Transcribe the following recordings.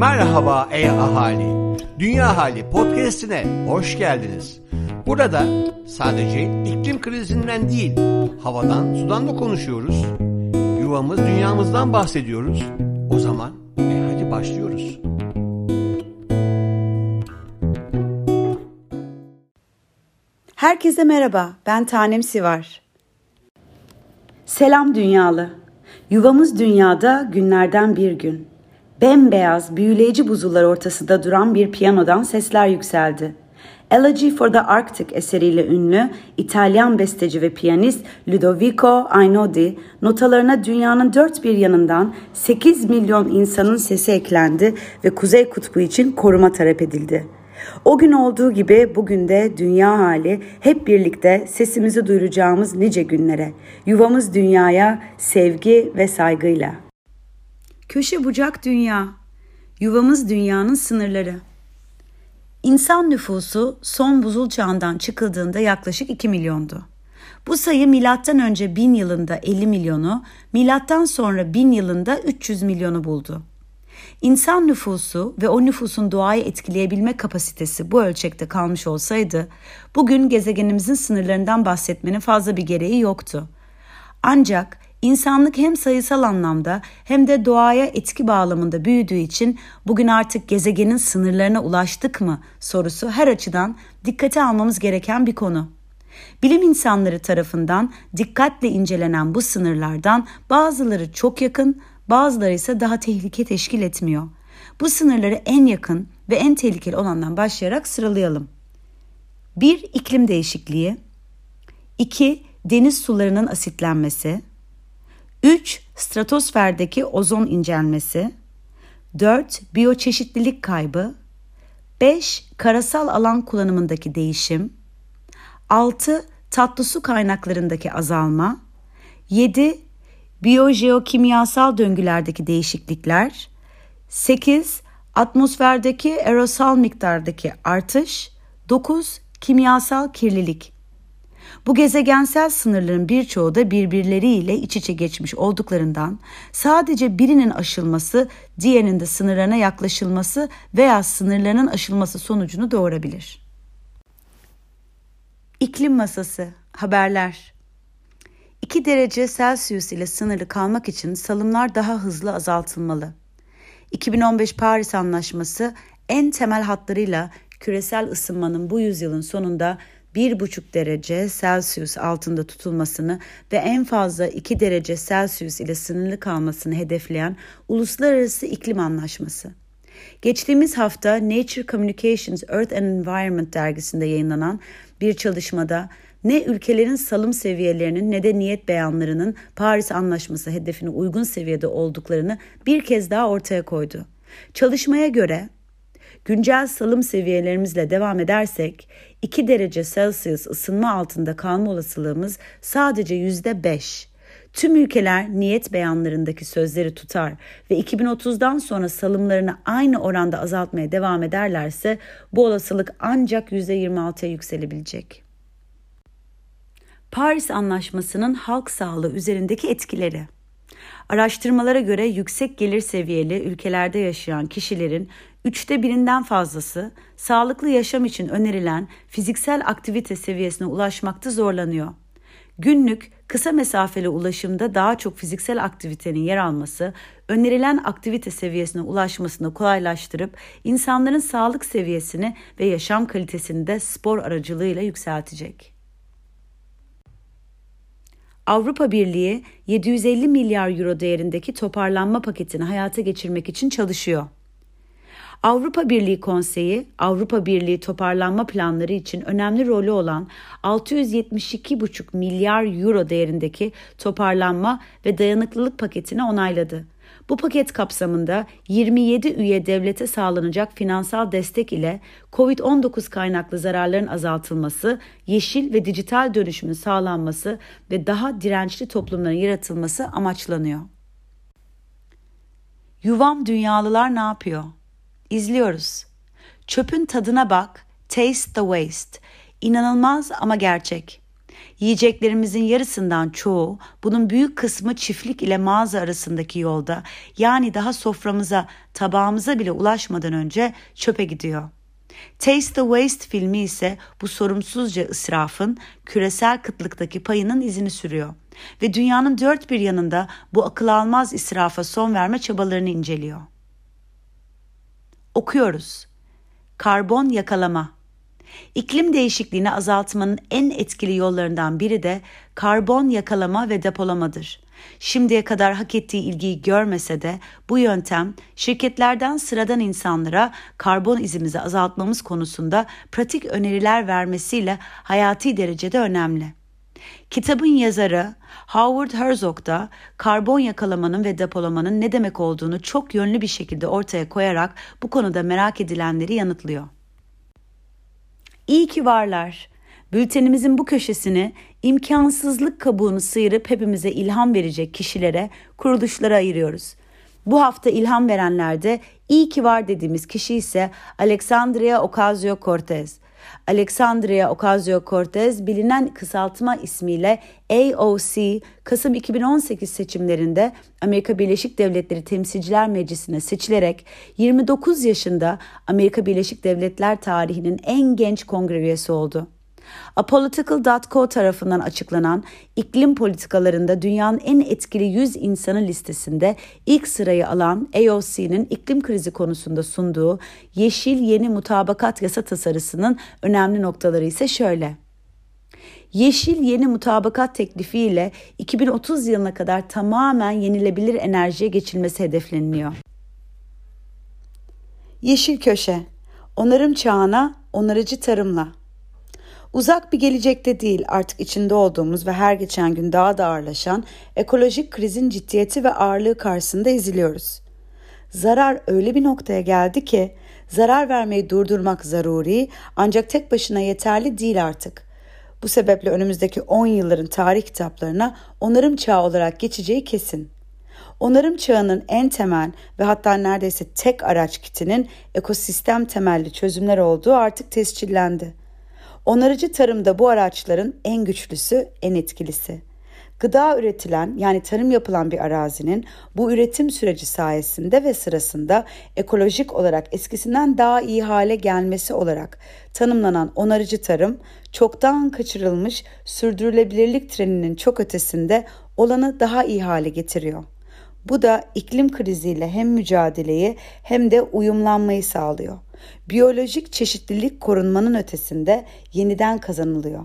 Merhaba ey ahali. Dünya Hali podcast'ine hoş geldiniz. Burada sadece iklim krizinden değil, havadan, sudan da konuşuyoruz. Yuvamız, dünyamızdan bahsediyoruz. O zaman e hadi başlıyoruz. Herkese merhaba, ben Tanem Sivar. Selam dünyalı. Yuvamız dünyada günlerden bir gün. Bembeyaz, büyüleyici buzullar ortasında duran bir piyanodan sesler yükseldi. Elegy for the Arctic eseriyle ünlü İtalyan besteci ve piyanist Ludovico Einaudi notalarına dünyanın dört bir yanından 8 milyon insanın sesi eklendi ve Kuzey Kutbu için koruma talep edildi. O gün olduğu gibi bugün de dünya hali hep birlikte sesimizi duyuracağımız nice günlere, yuvamız dünyaya sevgi ve saygıyla. Köşe bucak dünya, yuvamız dünyanın sınırları. İnsan nüfusu son buzul çağından çıkıldığında yaklaşık 2 milyondu. Bu sayı milattan önce 1000 yılında 50 milyonu, milattan sonra 1000 yılında 300 milyonu buldu. İnsan nüfusu ve o nüfusun doğayı etkileyebilme kapasitesi bu ölçekte kalmış olsaydı, bugün gezegenimizin sınırlarından bahsetmenin fazla bir gereği yoktu. Ancak insanlık hem sayısal anlamda hem de doğaya etki bağlamında büyüdüğü için bugün artık gezegenin sınırlarına ulaştık mı sorusu her açıdan dikkate almamız gereken bir konu. Bilim insanları tarafından dikkatle incelenen bu sınırlardan bazıları çok yakın, bazıları ise daha tehlike teşkil etmiyor. Bu sınırları en yakın ve en tehlikeli olandan başlayarak sıralayalım. 1. iklim değişikliği 2. Deniz sularının asitlenmesi 3. Stratosferdeki ozon incelmesi 4. Biyoçeşitlilik kaybı 5. Karasal alan kullanımındaki değişim 6. Tatlı su kaynaklarındaki azalma 7 biyojeokimyasal döngülerdeki değişiklikler, 8. Atmosferdeki aerosol miktardaki artış, 9. Kimyasal kirlilik. Bu gezegensel sınırların birçoğu da birbirleriyle iç içe geçmiş olduklarından sadece birinin aşılması diğerinin de sınırlarına yaklaşılması veya sınırlarının aşılması sonucunu doğurabilir. İklim Masası Haberler 2 derece Celsius ile sınırlı kalmak için salımlar daha hızlı azaltılmalı. 2015 Paris Anlaşması en temel hatlarıyla küresel ısınmanın bu yüzyılın sonunda 1,5 derece Celsius altında tutulmasını ve en fazla 2 derece Celsius ile sınırlı kalmasını hedefleyen Uluslararası İklim Anlaşması. Geçtiğimiz hafta Nature Communications Earth and Environment dergisinde yayınlanan bir çalışmada ne ülkelerin salım seviyelerinin ne de niyet beyanlarının Paris Anlaşması hedefine uygun seviyede olduklarını bir kez daha ortaya koydu. Çalışmaya göre güncel salım seviyelerimizle devam edersek 2 derece Celsius ısınma altında kalma olasılığımız sadece %5. Tüm ülkeler niyet beyanlarındaki sözleri tutar ve 2030'dan sonra salımlarını aynı oranda azaltmaya devam ederlerse bu olasılık ancak %26'ya yükselebilecek. Paris Anlaşması'nın halk sağlığı üzerindeki etkileri. Araştırmalara göre yüksek gelir seviyeli ülkelerde yaşayan kişilerin üçte birinden fazlası sağlıklı yaşam için önerilen fiziksel aktivite seviyesine ulaşmakta zorlanıyor. Günlük kısa mesafeli ulaşımda daha çok fiziksel aktivitenin yer alması, önerilen aktivite seviyesine ulaşmasını kolaylaştırıp insanların sağlık seviyesini ve yaşam kalitesini de spor aracılığıyla yükseltecek. Avrupa Birliği 750 milyar euro değerindeki toparlanma paketini hayata geçirmek için çalışıyor. Avrupa Birliği Konseyi, Avrupa Birliği toparlanma planları için önemli rolü olan 672,5 milyar euro değerindeki toparlanma ve dayanıklılık paketini onayladı. Bu paket kapsamında 27 üye devlete sağlanacak finansal destek ile COVID-19 kaynaklı zararların azaltılması, yeşil ve dijital dönüşümün sağlanması ve daha dirençli toplumların yaratılması amaçlanıyor. Yuvam dünyalılar ne yapıyor? İzliyoruz. Çöpün tadına bak, taste the waste. İnanılmaz ama gerçek. Yiyeceklerimizin yarısından çoğu, bunun büyük kısmı çiftlik ile mağaza arasındaki yolda, yani daha soframıza, tabağımıza bile ulaşmadan önce çöpe gidiyor. Taste the Waste filmi ise bu sorumsuzca ısrafın küresel kıtlıktaki payının izini sürüyor ve dünyanın dört bir yanında bu akıl almaz israfa son verme çabalarını inceliyor. Okuyoruz. Karbon yakalama. İklim değişikliğini azaltmanın en etkili yollarından biri de karbon yakalama ve depolamadır. Şimdiye kadar hak ettiği ilgiyi görmese de bu yöntem şirketlerden sıradan insanlara karbon izimizi azaltmamız konusunda pratik öneriler vermesiyle hayati derecede önemli. Kitabın yazarı Howard Herzog da karbon yakalamanın ve depolamanın ne demek olduğunu çok yönlü bir şekilde ortaya koyarak bu konuda merak edilenleri yanıtlıyor. İyi ki varlar. Bültenimizin bu köşesini imkansızlık kabuğunu sıyırıp hepimize ilham verecek kişilere, kuruluşlara ayırıyoruz. Bu hafta ilham verenlerde iyi ki var dediğimiz kişi ise Alexandria Ocasio-Cortez. Alexandria Ocasio-Cortez bilinen kısaltma ismiyle AOC Kasım 2018 seçimlerinde Amerika Birleşik Devletleri Temsilciler Meclisi'ne seçilerek 29 yaşında Amerika Birleşik Devletler tarihinin en genç kongre üyesi oldu. Apolitical.co tarafından açıklanan iklim politikalarında dünyanın en etkili 100 insanı listesinde ilk sırayı alan AOC'nin iklim krizi konusunda sunduğu Yeşil Yeni Mutabakat Yasa tasarısının önemli noktaları ise şöyle. Yeşil Yeni Mutabakat teklifiyle 2030 yılına kadar tamamen yenilebilir enerjiye geçilmesi hedefleniliyor. Yeşil Köşe Onarım çağına, onarıcı tarımla Uzak bir gelecekte değil artık içinde olduğumuz ve her geçen gün daha da ağırlaşan ekolojik krizin ciddiyeti ve ağırlığı karşısında eziliyoruz. Zarar öyle bir noktaya geldi ki zarar vermeyi durdurmak zaruri ancak tek başına yeterli değil artık. Bu sebeple önümüzdeki 10 yılların tarih kitaplarına onarım çağı olarak geçeceği kesin. Onarım çağının en temel ve hatta neredeyse tek araç kitinin ekosistem temelli çözümler olduğu artık tescillendi. Onarıcı tarımda bu araçların en güçlüsü, en etkilisi. Gıda üretilen yani tarım yapılan bir arazinin bu üretim süreci sayesinde ve sırasında ekolojik olarak eskisinden daha iyi hale gelmesi olarak tanımlanan onarıcı tarım çoktan kaçırılmış sürdürülebilirlik treninin çok ötesinde olanı daha iyi hale getiriyor. Bu da iklim kriziyle hem mücadeleyi hem de uyumlanmayı sağlıyor. Biyolojik çeşitlilik korunmanın ötesinde yeniden kazanılıyor.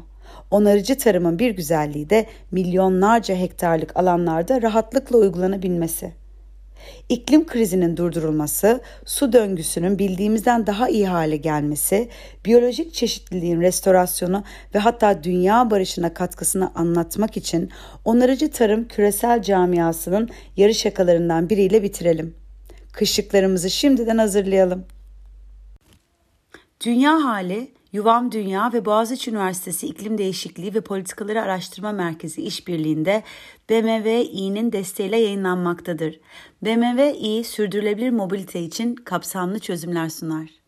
Onarıcı tarımın bir güzelliği de milyonlarca hektarlık alanlarda rahatlıkla uygulanabilmesi. İklim krizinin durdurulması, su döngüsünün bildiğimizden daha iyi hale gelmesi, biyolojik çeşitliliğin restorasyonu ve hatta dünya barışına katkısını anlatmak için onarıcı tarım küresel camiasının yarı şakalarından biriyle bitirelim. Kışlıklarımızı şimdiden hazırlayalım. Dünya Hali, Yuvam Dünya ve Boğaziçi Üniversitesi İklim Değişikliği ve Politikaları Araştırma Merkezi işbirliğinde BMW-İ'nin desteğiyle yayınlanmaktadır. BMW-İ sürdürülebilir mobilite için kapsamlı çözümler sunar.